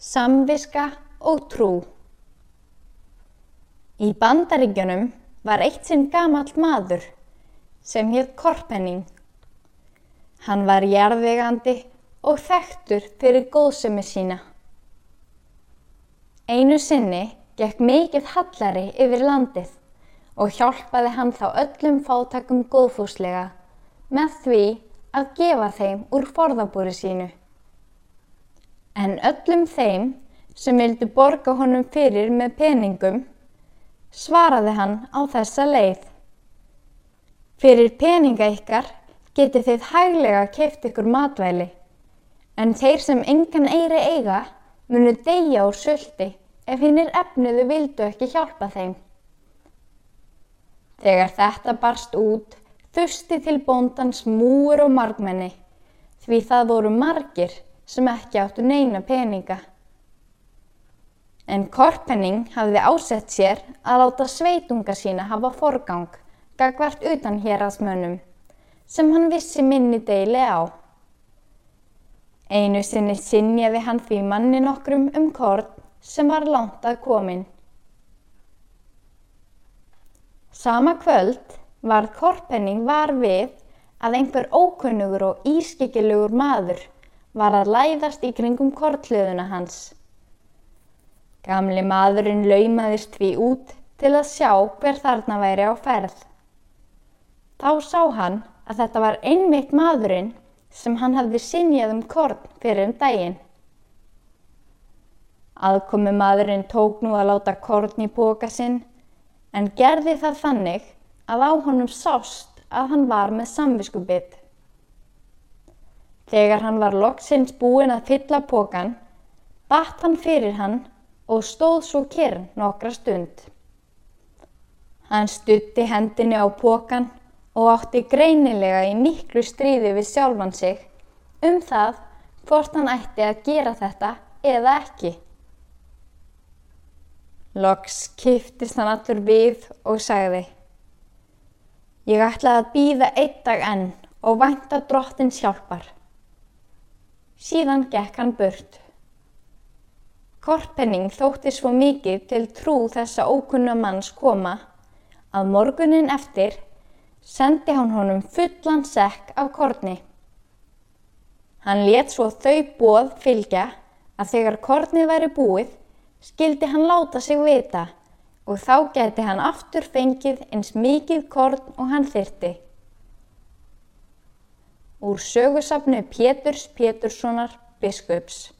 Samviska og trú Í bandaríkjunum var eitt sinn gamall maður sem hétt Korpenning. Hann var jarðvegandi og þekktur fyrir góðsemi sína. Einu sinni gekk mikið hallari yfir landið og hjálpaði hann þá öllum fátakum góðfúslega með því að gefa þeim úr forðabúri sínu. En öllum þeim sem vildu borga honum fyrir með peningum svaraði hann á þessa leið. Fyrir peninga ykkar getið þið hæglega keift ykkur matvæli, en þeir sem engan eiri eiga munu deyja úr söldi ef hinnir efniðu vildu ekki hjálpa þeim. Þegar þetta barst út, þusti til bóndans múur og margmenni, því það voru margir sem ekki áttu neina peninga. En Korpenning hafði ásett sér að láta sveitunga sína hafa forgang gagvart utan hérasmönnum, sem hann vissi minni deili á. Einu sinni sinjaði hann því manni nokkrum um kort sem var langt að komin. Sama kvöld varð Korpenning var við að einhver ókunnugur og ískikkilegur maður var að læðast í kringum kortliðuna hans. Gamli maðurinn laumaðist því út til að sjá hver þarna væri á ferð. Þá sá hann að þetta var einmitt maðurinn sem hann hafði sinjað um korn fyrir um daginn. Aðkomi maðurinn tók nú að láta korn í póka sinn en gerði það þannig að á honum sást að hann var með samviskubitt. Þegar hann var loksins búinn að fylla pókan, batt hann fyrir hann og stóð svo kyrr nokkra stund. Hann stutti hendinni á pókan og átti greinilega í miklu stríði við sjálfan sig um það hvort hann ætti að gera þetta eða ekki. Loks kiftist hann allur við og sagði Ég ætlaði að býða einn dag enn og vænta drottins hjálpar. Síðan gekk hann burt. Korpenning þótti svo mikið til trú þessa ókunna manns koma að morgunin eftir sendi hann honum fullan sekk af korni. Hann let svo þau bóð fylgja að þegar kornið væri búið skildi hann láta sig vita og þá geti hann aftur fengið eins mikið korn og hann þyrti. Úr sögusafnu Péturs Péturssonar biskups